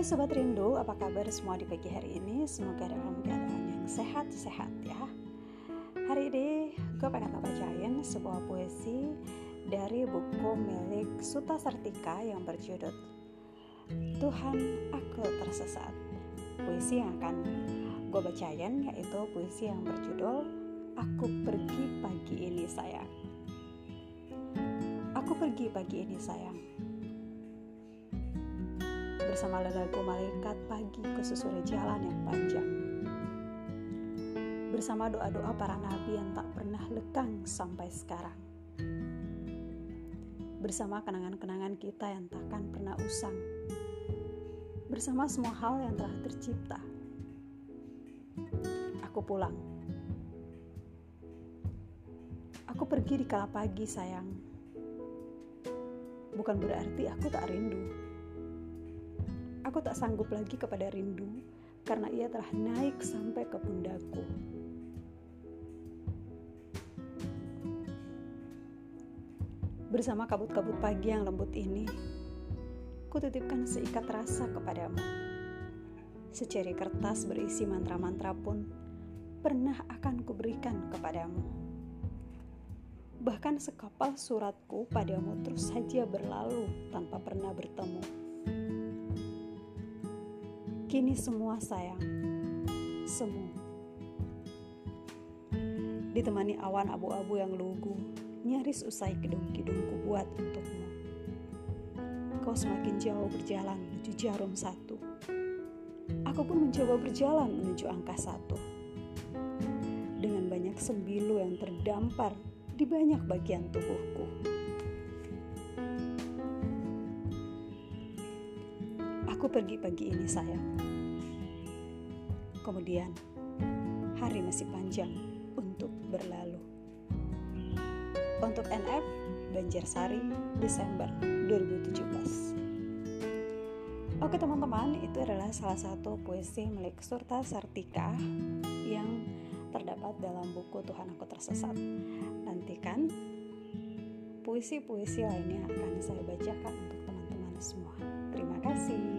Hai Sobat Rindu, apa kabar semua di pagi hari ini? Semoga dalam keadaan yang sehat-sehat ya. Hari ini gue pengen bacain sebuah puisi dari buku milik Suta Sartika yang berjudul Tuhan Aku Tersesat. Puisi yang akan gue bacain yaitu puisi yang berjudul Aku Pergi Pagi Ini Sayang. Aku pergi pagi ini sayang bersama lelaku malaikat pagi ke susuri jalan yang panjang. Bersama doa-doa para nabi yang tak pernah lekang sampai sekarang. Bersama kenangan-kenangan kita yang takkan pernah usang. Bersama semua hal yang telah tercipta. Aku pulang. Aku pergi di kala pagi, sayang. Bukan berarti aku tak rindu Aku tak sanggup lagi kepada rindu karena ia telah naik sampai ke pundakku. Bersama kabut-kabut pagi yang lembut ini, ku titipkan seikat rasa kepadamu. Secari kertas berisi mantra-mantra pun pernah akan kuberikan kepadamu. Bahkan sekapal suratku padamu terus saja berlalu tanpa pernah bertemu. Kini semua sayang, semu. Ditemani awan abu-abu yang lugu, nyaris usai kidung-kidungku buat untukmu. Kau semakin jauh berjalan menuju jarum satu. Aku pun mencoba berjalan menuju angka satu. Dengan banyak sembilu yang terdampar di banyak bagian tubuhku. Aku pergi pagi ini sayang. Kemudian hari masih panjang untuk berlalu. Untuk NF Banjarsari Desember 2017. Oke teman-teman, itu adalah salah satu puisi milik Surta Sartika yang terdapat dalam buku Tuhan Aku Tersesat. Nantikan puisi-puisi lainnya akan saya bacakan untuk teman-teman semua. Terima kasih.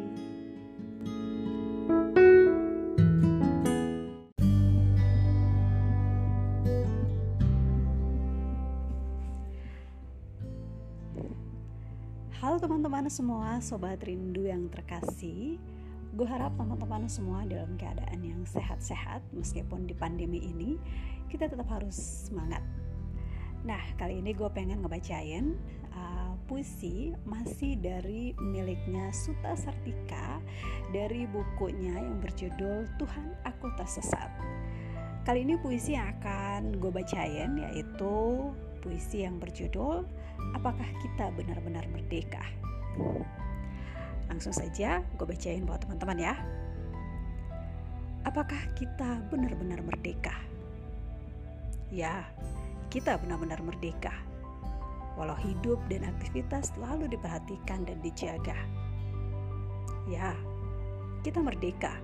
Halo teman-teman semua, sobat rindu yang terkasih. Gue harap teman-teman semua dalam keadaan yang sehat-sehat meskipun di pandemi ini kita tetap harus semangat. Nah, kali ini gue pengen ngebacain uh, puisi masih dari miliknya Suta Sartika dari bukunya yang berjudul Tuhan Aku Tersesat. Kali ini puisi yang akan gue bacain yaitu puisi yang berjudul Apakah kita benar-benar merdeka? Langsung saja gue bacain buat teman-teman ya. Apakah kita benar-benar merdeka? Ya, kita benar-benar merdeka. Walau hidup dan aktivitas selalu diperhatikan dan dijaga. Ya, kita merdeka.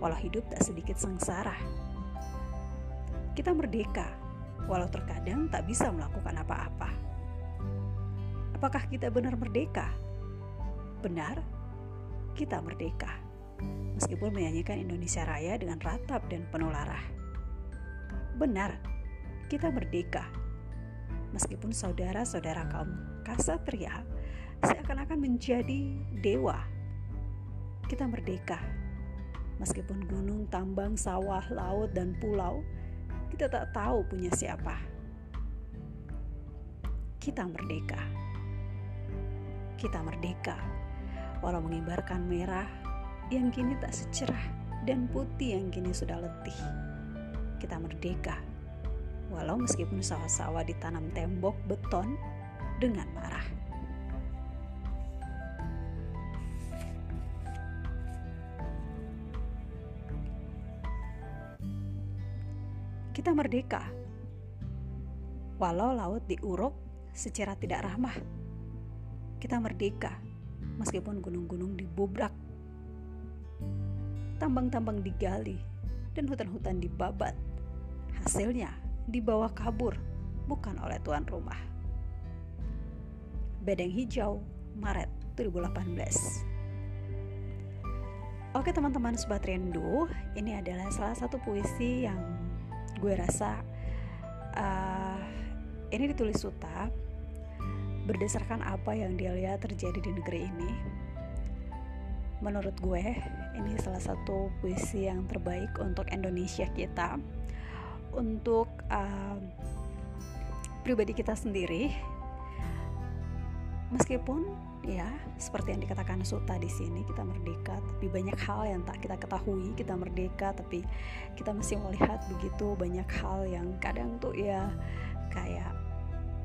Walau hidup tak sedikit sengsara. Kita merdeka walau terkadang tak bisa melakukan apa-apa. Apakah kita benar merdeka? Benar, kita merdeka. Meskipun menyanyikan Indonesia Raya dengan ratap dan penuh larah. Benar, kita merdeka. Meskipun saudara-saudara kaum kasatria seakan-akan menjadi dewa. Kita merdeka. Meskipun gunung, tambang, sawah, laut, dan pulau kita tak tahu punya siapa. Kita merdeka. Kita merdeka, walau mengibarkan merah yang kini tak secerah dan putih yang kini sudah letih. Kita merdeka, walau meskipun sawah-sawah ditanam tembok beton dengan marah. kita merdeka. Walau laut diuruk secara tidak ramah, kita merdeka meskipun gunung-gunung dibubrak, tambang-tambang digali, dan hutan-hutan dibabat. Hasilnya dibawa kabur, bukan oleh tuan rumah. Bedeng Hijau, Maret 2018 Oke teman-teman Sobat Rindu, ini adalah salah satu puisi yang gue rasa uh, ini ditulis Suta berdasarkan apa yang dia lihat terjadi di negeri ini. Menurut gue, ini salah satu puisi yang terbaik untuk Indonesia kita, untuk uh, pribadi kita sendiri. Meskipun ya seperti yang dikatakan Suta di sini kita merdeka, tapi banyak hal yang tak kita ketahui kita merdeka, tapi kita masih melihat begitu banyak hal yang kadang tuh ya kayak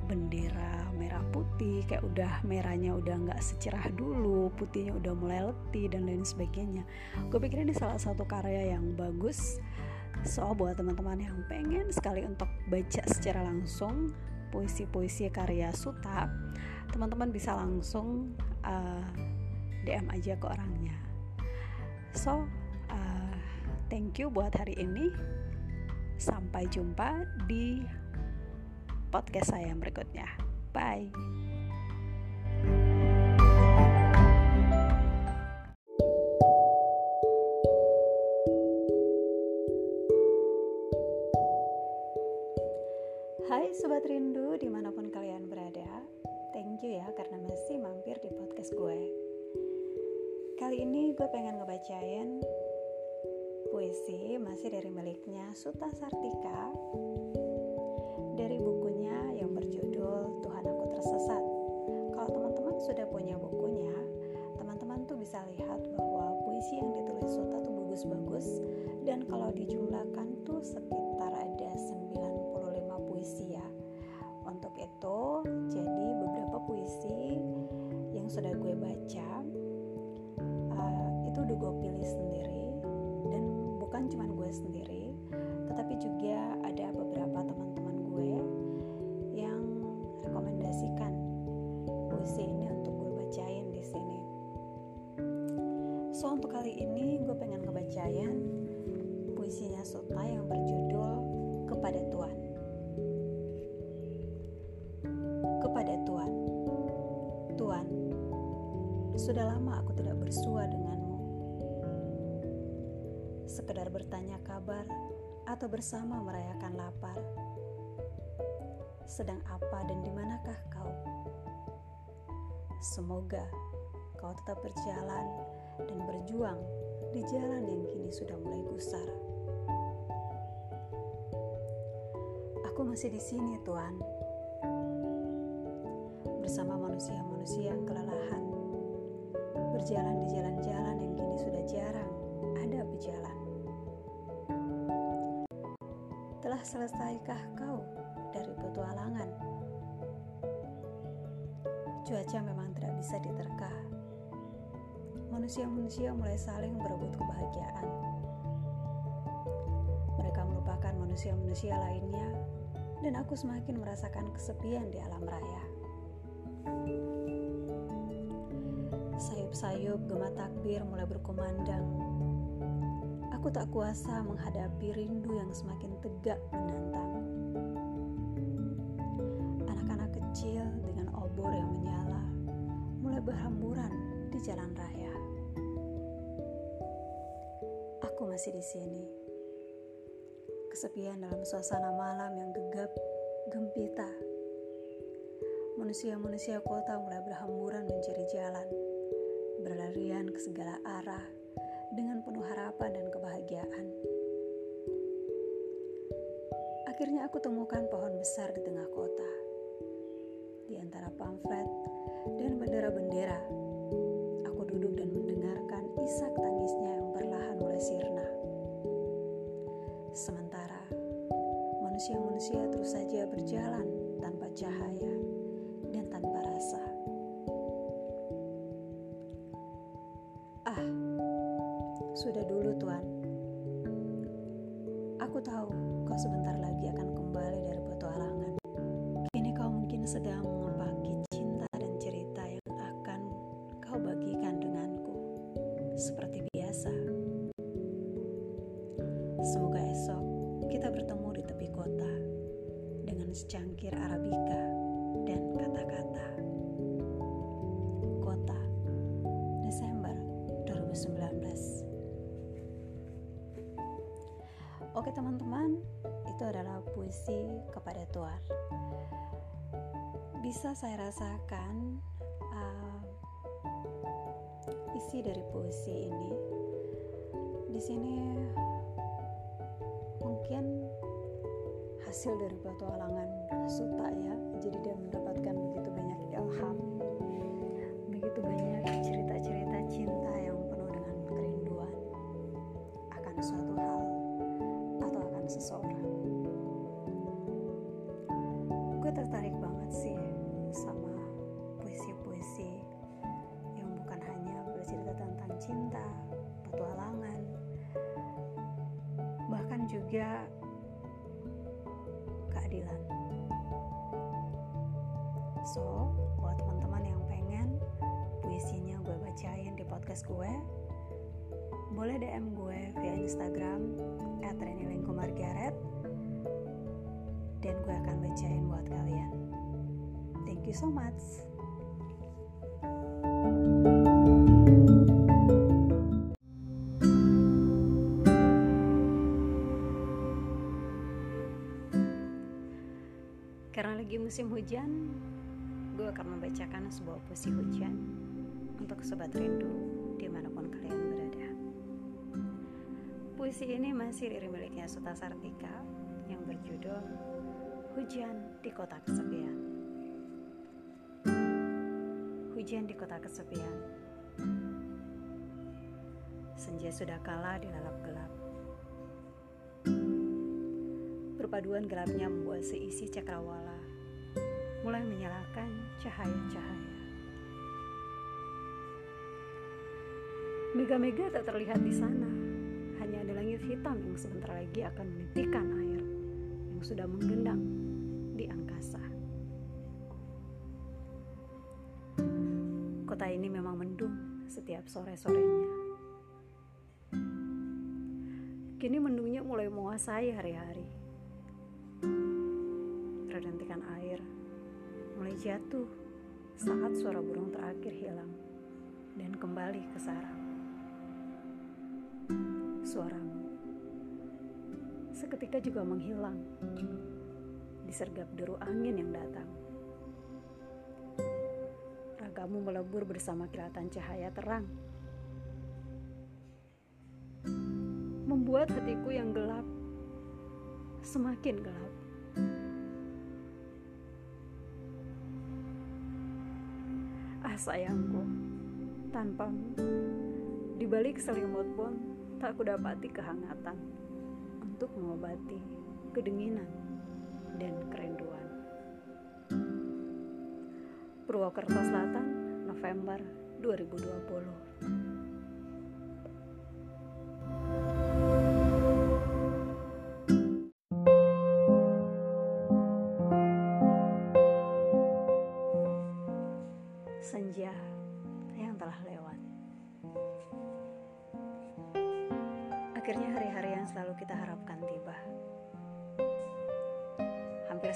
bendera merah putih kayak udah merahnya udah nggak secerah dulu putihnya udah mulai letih dan lain sebagainya. Gue pikir ini salah satu karya yang bagus. So buat teman-teman yang pengen sekali untuk baca secara langsung puisi-puisi karya Suta teman-teman bisa langsung uh, eh, DM aja ke orangnya. So uh, thank you buat hari ini. Sampai jumpa di podcast saya yang berikutnya. Bye. Hai Sobat Rindu di mana pun kalian berada Thank you ya karena masih mampir di podcast gue Kali ini gue pengen ngebacain puisi masih dari miliknya Suta Sartika dijumlahkan tuh sekitar ada 95 puisi ya. Untuk itu, jadi beberapa puisi yang sudah gue baca uh, itu udah gue pilih sendiri dan bukan cuma gue sendiri, tetapi juga ada beberapa teman-teman gue yang rekomendasikan puisi ini untuk gue bacain di sini. So untuk kali ini gue pengen ngebacain sudah lama aku tidak bersua denganmu. Sekedar bertanya kabar atau bersama merayakan lapar sedang apa dan di manakah kau? Semoga kau tetap berjalan dan berjuang di jalan yang kini sudah mulai gusar. Aku masih di sini, Tuhan. Bersama manusia-manusia yang kelelahan. Berjalan di jalan-jalan yang kini sudah jarang ada pejalan. Telah selesaikah kau dari petualangan. Cuaca memang tidak bisa diterka. Manusia-manusia mulai saling berebut kebahagiaan. Mereka melupakan manusia-manusia lainnya, dan aku semakin merasakan kesepian di alam raya. Sayup-sayup gema takbir mulai berkumandang. Aku tak kuasa menghadapi rindu yang semakin tegak menantang. kecil dengan obor yang menyala mulai berhamburan di jalan raya. Aku masih di sini. Kesepian dalam suasana malam yang gegap, gempita. Manusia-manusia kota mulai berhamburan mencari jalan, berlarian ke segala arah dengan penuh harapan dan kebahagiaan. Akhirnya aku temukan pohon besar di tengah kota di antara pamflet dan bendera-bendera. Aku duduk dan mendengarkan isak tangisnya yang perlahan mulai sirna. Sementara manusia-manusia terus saja berjalan tanpa cahaya sudah dulu Tuan. Aku tahu kau sebentar lagi akan kembali dari petualangan. Kini kau mungkin sedang Semoga esok kita bertemu di tepi kota dengan secangkir Arabica dan kata-kata. Oke teman-teman, itu adalah puisi kepada Tuar. Bisa saya rasakan uh, isi dari puisi ini. Di sini mungkin hasil dari petualangan Suta ya. Jadi dia mendapatkan begitu banyak ilham, begitu banyak cerita-cerita cinta yang penuh dengan kerinduan akan suatu hal seseorang. Gue tertarik banget sih sama puisi-puisi yang bukan hanya bercerita tentang cinta, petualangan, bahkan juga keadilan. So, buat teman-teman yang pengen puisinya gue bacain di podcast gue, boleh DM gue via Instagram @renilingkumargaret dan gue akan bacain buat kalian. Thank you so much. Karena lagi musim hujan, gue akan membacakan sebuah puisi hujan untuk sobat rindu Puisi ini masih dari miliknya Suta Sartika yang berjudul Hujan di Kota Kesepian. Hujan di kota kesepian. Senja sudah kalah di lalap gelap. Perpaduan gelapnya membuat seisi cakrawala mulai menyalakan cahaya-cahaya. Mega-mega tak terlihat di sana, langit hitam yang sebentar lagi akan menitikan air yang sudah menggendang di angkasa. Kota ini memang mendung setiap sore-sorenya. Kini mendungnya mulai menguasai hari-hari. Rintikan air mulai jatuh saat suara burung terakhir hilang dan kembali ke sarang. Suaramu seketika juga menghilang, disergap deru angin yang datang. Ragamu melebur bersama kilatan cahaya terang, membuat hatiku yang gelap semakin gelap. Ah sayangku, tanpamu, di balik selimut pun tak kudapati kehangatan untuk mengobati kedinginan dan kerinduan. Purwokerto Selatan, November 2020.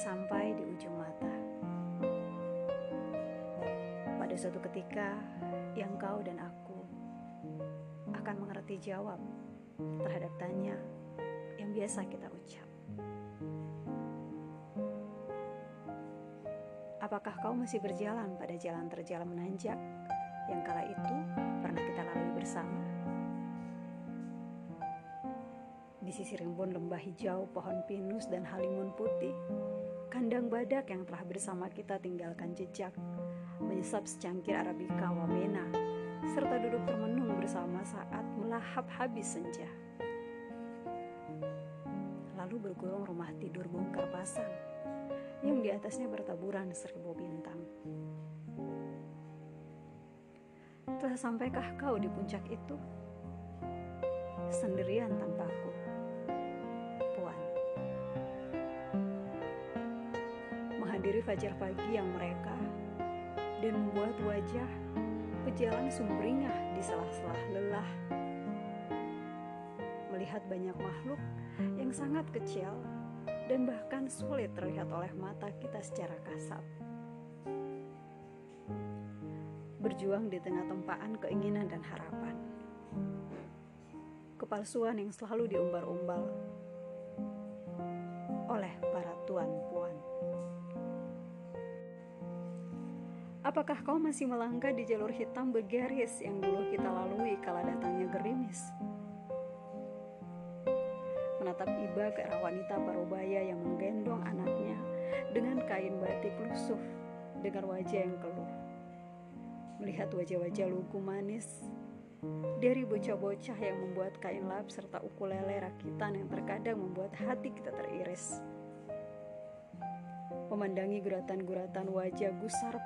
Sampai di ujung mata. Pada suatu ketika yang kau dan aku akan mengerti jawab terhadap tanya yang biasa kita ucap. Apakah kau masih berjalan pada jalan terjal menanjak yang kala itu pernah kita lalui bersama? Di sisi rimbun lembah hijau, pohon pinus dan halimun putih, kandang badak yang telah bersama kita tinggalkan jejak, menyesap secangkir arabica wamena, serta duduk termenung bersama saat melahap habis senja. Lalu bergulung rumah tidur bongkar pasang yang di atasnya bertaburan seribu bintang. Telah sampaikah kau di puncak itu? Sendirian tanpa Menghadiri fajar pagi yang mereka dan membuat wajah pejalan sumringah di sela-sela lelah. Melihat banyak makhluk yang sangat kecil dan bahkan sulit terlihat oleh mata kita secara kasat. Berjuang di tengah tempaan keinginan dan harapan. Kepalsuan yang selalu diumbar-umbal oleh para tuan Apakah kau masih melangkah di jalur hitam bergaris yang dulu kita lalui kala datangnya gerimis? Menatap iba ke arah wanita parubaya yang menggendong anaknya dengan kain batik lusuh dengan wajah yang keluh. Melihat wajah-wajah lugu manis dari bocah-bocah yang membuat kain lap serta ukulele rakitan yang terkadang membuat hati kita teriris. Memandangi guratan-guratan wajah gusar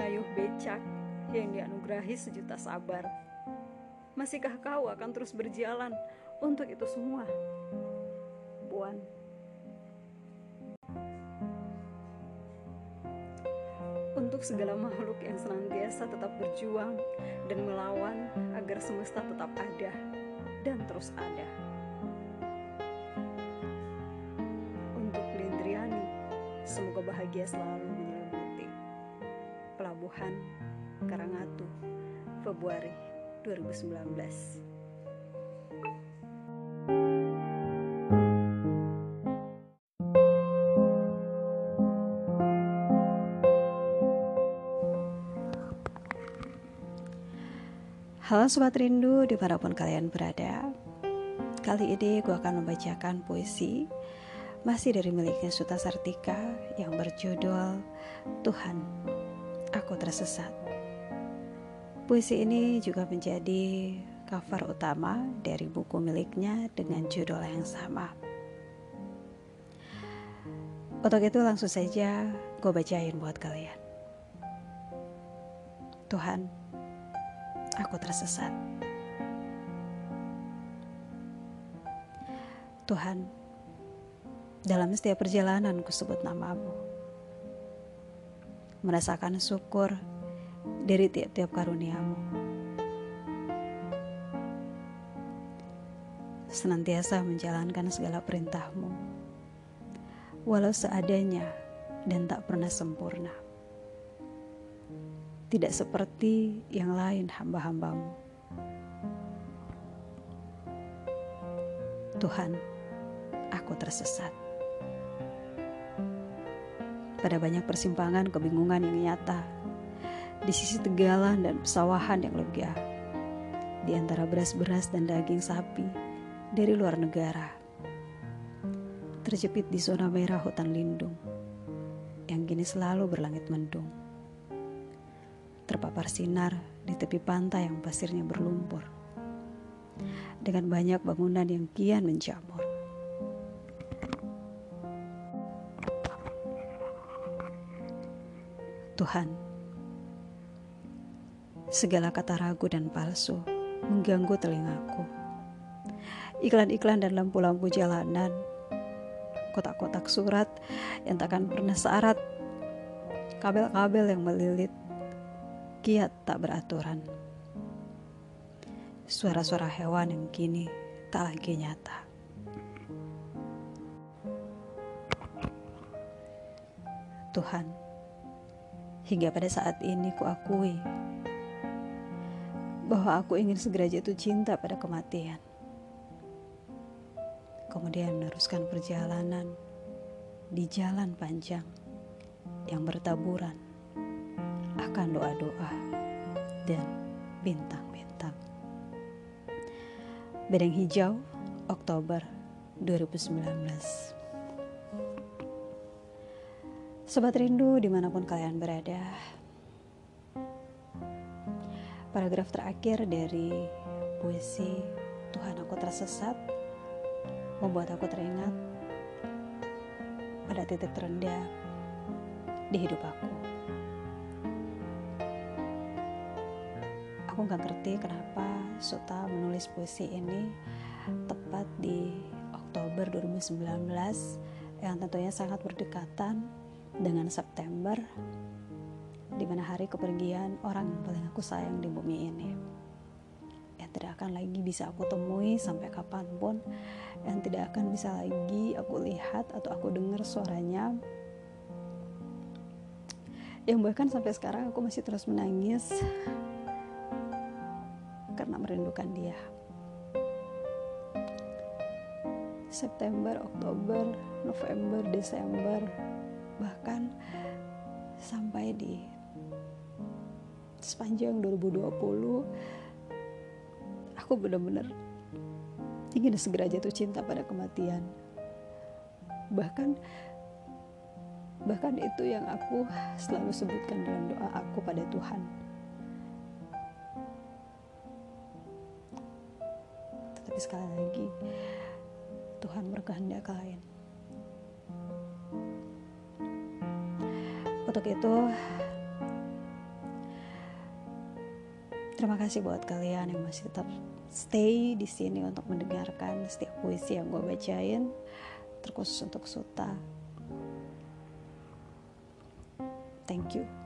pengayuh becak yang dianugerahi sejuta sabar. Masihkah kau akan terus berjalan untuk itu semua? Puan. untuk segala makhluk yang senantiasa tetap berjuang dan melawan agar semesta tetap ada dan terus ada. Untuk Lindriani, semoga bahagia selalu. Pelabuhan Karangatu, Februari 2019. Halo Sobat Rindu, di mana pun kalian berada Kali ini gue akan membacakan puisi Masih dari miliknya Suta Sartika Yang berjudul Tuhan, Aku Tersesat Puisi ini juga menjadi cover utama dari buku miliknya dengan judul yang sama Untuk itu langsung saja gue bacain buat kalian Tuhan, aku tersesat. Tuhan, dalam setiap perjalanan ku sebut namamu. Merasakan syukur dari tiap-tiap karuniamu. Senantiasa menjalankan segala perintahmu. Walau seadanya dan tak pernah sempurna tidak seperti yang lain hamba-hambamu. Tuhan, aku tersesat. Pada banyak persimpangan kebingungan yang nyata, di sisi tegalan dan pesawahan yang lega, di antara beras-beras dan daging sapi dari luar negara, terjepit di zona merah hutan lindung yang kini selalu berlangit mendung terpapar sinar di tepi pantai yang pasirnya berlumpur. Dengan banyak bangunan yang kian menjamur. Tuhan, segala kata ragu dan palsu mengganggu telingaku. Iklan-iklan dan lampu-lampu jalanan, kotak-kotak surat yang takkan pernah searat, kabel-kabel yang melilit kiat tak beraturan. Suara-suara hewan yang kini tak lagi nyata. Tuhan, hingga pada saat ini kuakui bahwa aku ingin segera jatuh cinta pada kematian. Kemudian meneruskan perjalanan di jalan panjang yang bertaburan akan doa-doa dan bintang-bintang. Bedeng Hijau, Oktober 2019 Sobat Rindu di mana pun kalian berada. Paragraf terakhir dari puisi Tuhan aku tersesat Membuat aku teringat pada titik terendah di hidup aku. Aku nggak ngerti kenapa Suta menulis puisi ini tepat di Oktober 2019 yang tentunya sangat berdekatan dengan September di mana hari kepergian orang yang paling aku sayang di bumi ini yang tidak akan lagi bisa aku temui sampai kapan pun yang tidak akan bisa lagi aku lihat atau aku dengar suaranya yang bahkan sampai sekarang aku masih terus menangis merindukan dia. September, Oktober, November, Desember, bahkan sampai di sepanjang 2020 aku benar-benar ingin segera jatuh cinta pada kematian. Bahkan bahkan itu yang aku selalu sebutkan dalam doa aku pada Tuhan. Tetapi sekali lagi Tuhan berkehendak lain untuk itu terima kasih buat kalian yang masih tetap stay di sini untuk mendengarkan setiap puisi yang gue bacain terkhusus untuk Suta. Thank you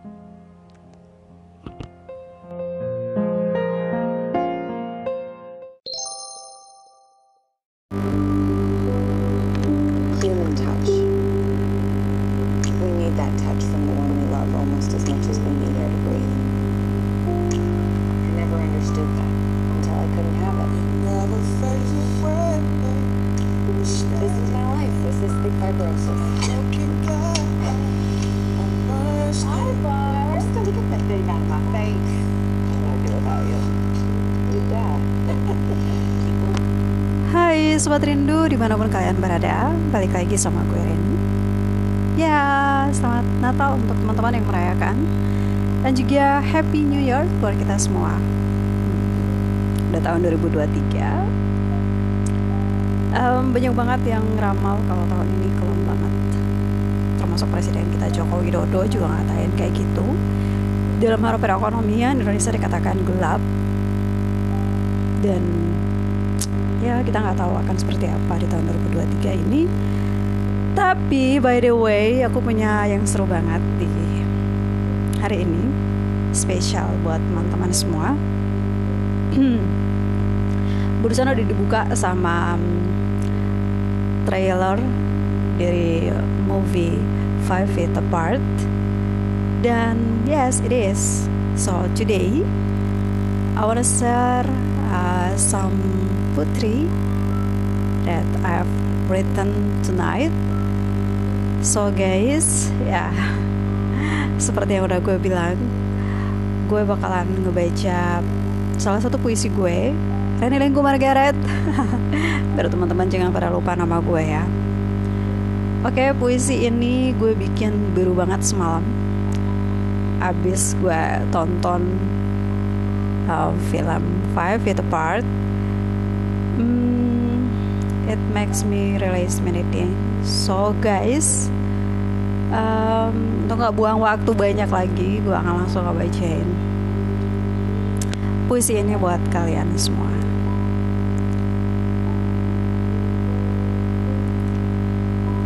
Hai Sobat Rindu di mana pun kalian berada Balik lagi sama gue Rin Ya selamat Natal untuk teman-teman yang merayakan. Dan juga Happy New Year buat kita semua. Hmm, Udah tahun 2023 um, Banyak banget yang ramal kalau tahun Termasuk Presiden kita Joko Widodo juga ngatain kayak gitu. Dalam hal perekonomian Indonesia dikatakan gelap. Dan ya kita nggak tahu akan seperti apa di tahun 2023 ini. Tapi by the way aku punya yang seru banget di hari ini. Spesial buat teman-teman semua. Barusan udah dibuka sama trailer dari movie Five Feet Apart dan yes it is so today I wanna share uh, some Putri that I've written tonight. So guys, ya seperti yang udah gue bilang, gue bakalan ngebaca salah satu puisi gue, Reni Lengku Margaret. Biar teman-teman jangan pada lupa nama gue ya. Oke, puisi ini gue bikin biru banget semalam. Abis gue tonton uh, film Five Feet Apart hmm, it makes me realize many things so guys um, untuk nggak buang waktu banyak lagi gue akan langsung ngebacain puisi ini buat kalian semua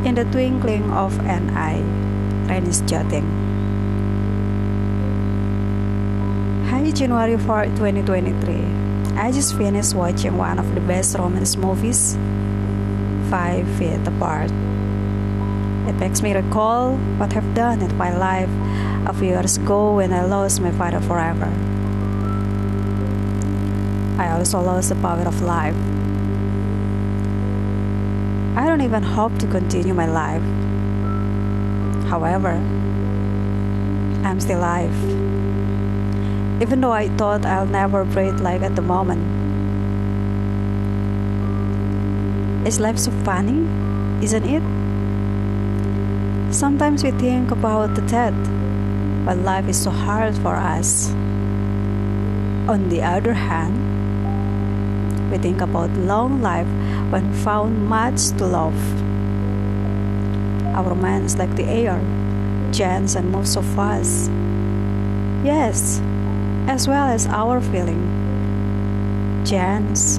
In the twinkling of an eye, Renis Joting. Hi January 4, 2023 I just finished watching one of the best romance movies, Five Feet Apart. It makes me recall what I've done in my life a few years ago when I lost my father forever. I also lost the power of life. I don't even hope to continue my life. However, I'm still alive even though I thought I'll never breathe like at the moment. Is life so funny, isn't it? Sometimes we think about the death, but life is so hard for us. On the other hand, we think about long life when found much to love. Our minds like the air, chance and most of us. Yes, as well as our feeling, chance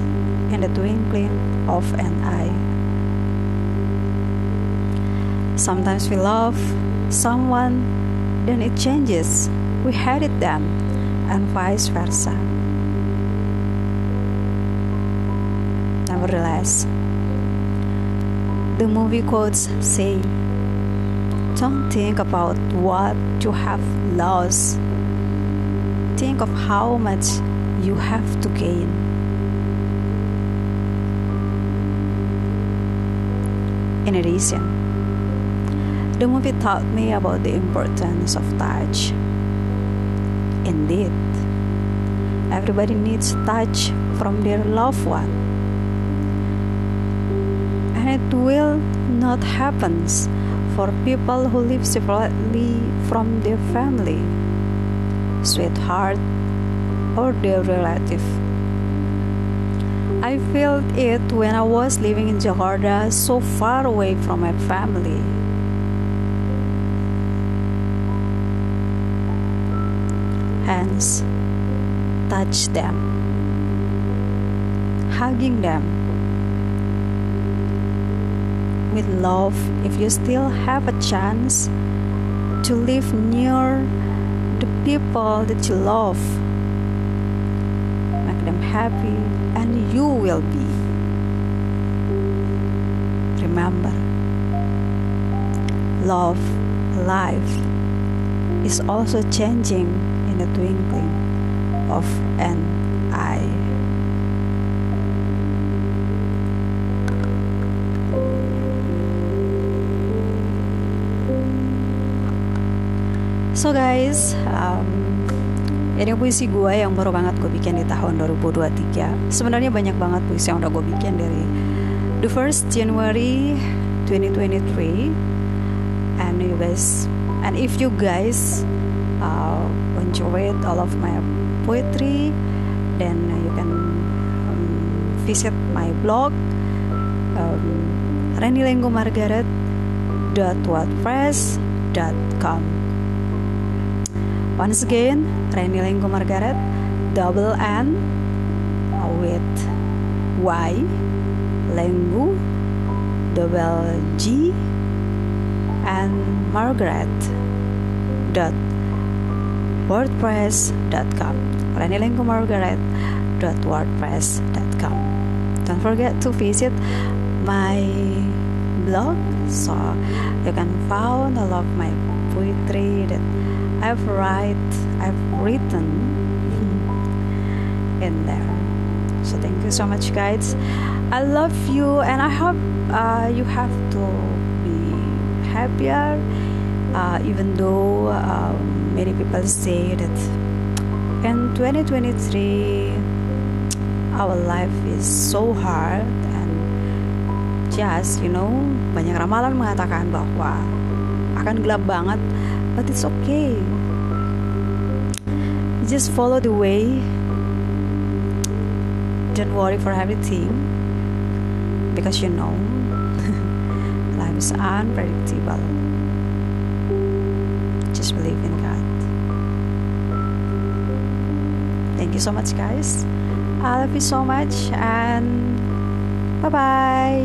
in the twinkling of an eye. Sometimes we love someone, then it changes, we hated them, and vice versa. Nevertheless, the movie quotes say, Don't think about what you have lost think of how much you have to gain. In addition, the movie taught me about the importance of touch. Indeed, everybody needs touch from their loved one. And it will not happen for people who live separately from their family, sweetheart, or their relative. I felt it when I was living in Jakarta, so far away from my family. Hence, touch them, hugging them with love if you still have a chance to live near the people that you love make them happy and you will be. Remember love life is also changing in the twinkling of an So guys, um, ini puisi gue yang baru banget gue bikin di tahun 2023. Sebenarnya banyak banget puisi yang udah gue bikin dari the first January 2023. And you guys, and if you guys uh, enjoyed all of my poetry, then you can um, visit my blog um, renilengomargaret.wordpress.com Once again, Reni Lenggo Margaret, double N with Y, Lenggu, double G, and Margaret dot wordpress.com Reni Lenggo Margaret dot wordpress.com Don't forget to visit my blog. So you can find all of my poetry that I've write I've written in there. So thank you so much, guys. I love you, and I hope uh, you have to be happier. Uh, even though um, many people say that in 2023 our life is so hard and just you know banyak ramalan mengatakan bahwa akan gelap banget but it's okay. Just follow the way. Don't worry for everything because you know life is unpredictable. Just believe in God. Thank you so much, guys. I love you so much, and bye bye.